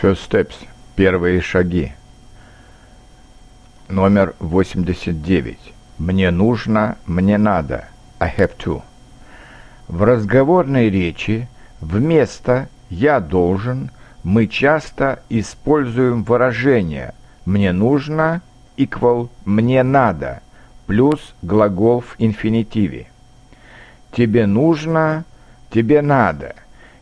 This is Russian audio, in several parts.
First Steps. Первые шаги. Номер 89. Мне нужно, мне надо. I have to. В разговорной речи вместо «я должен» мы часто используем выражение «мне нужно» equal «мне надо» плюс глагол в инфинитиве. Тебе нужно, тебе надо.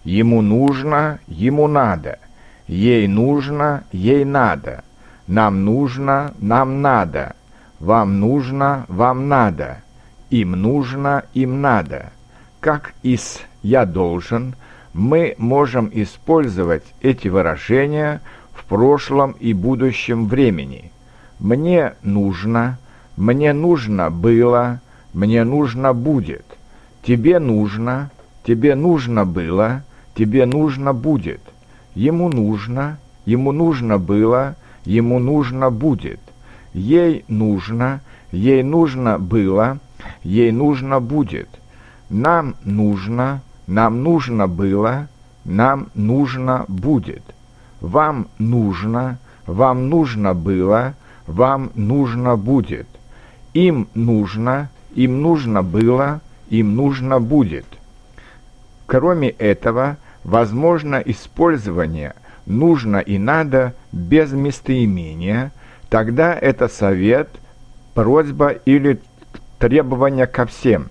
Ему нужно, ему надо. Ей нужно, ей надо. Нам нужно, нам надо. Вам нужно, вам надо. Им нужно, им надо. Как из «я должен» мы можем использовать эти выражения в прошлом и будущем времени. Мне нужно, мне нужно было, мне нужно будет. Тебе нужно, тебе нужно было, тебе нужно будет. Ему нужно, ему нужно было, ему нужно будет. Ей нужно, ей нужно было, ей нужно будет. Нам нужно, нам нужно было, нам нужно будет. Вам нужно, вам нужно было, вам нужно будет. Им нужно, им нужно было, им нужно будет. Кроме этого, возможно использование «нужно» и «надо» без местоимения, тогда это совет, просьба или требование ко всем.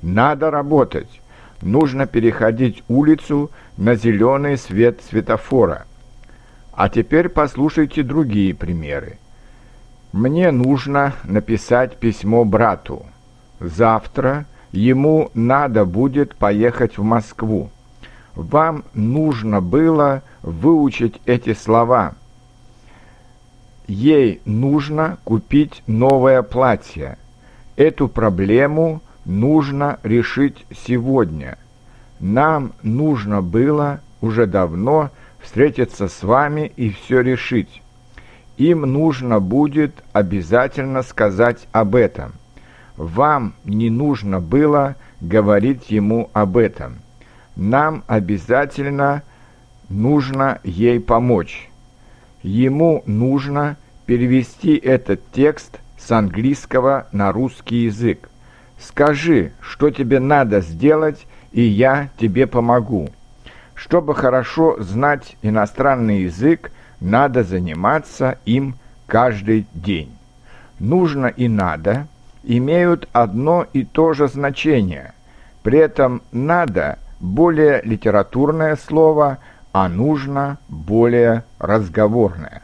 Надо работать. Нужно переходить улицу на зеленый свет светофора. А теперь послушайте другие примеры. Мне нужно написать письмо брату. Завтра ему надо будет поехать в Москву. Вам нужно было выучить эти слова. Ей нужно купить новое платье. Эту проблему нужно решить сегодня. Нам нужно было уже давно встретиться с вами и все решить. Им нужно будет обязательно сказать об этом. Вам не нужно было говорить ему об этом нам обязательно нужно ей помочь. Ему нужно перевести этот текст с английского на русский язык. Скажи, что тебе надо сделать, и я тебе помогу. Чтобы хорошо знать иностранный язык, надо заниматься им каждый день. Нужно и надо имеют одно и то же значение. При этом надо – более литературное слово, а нужно более разговорное.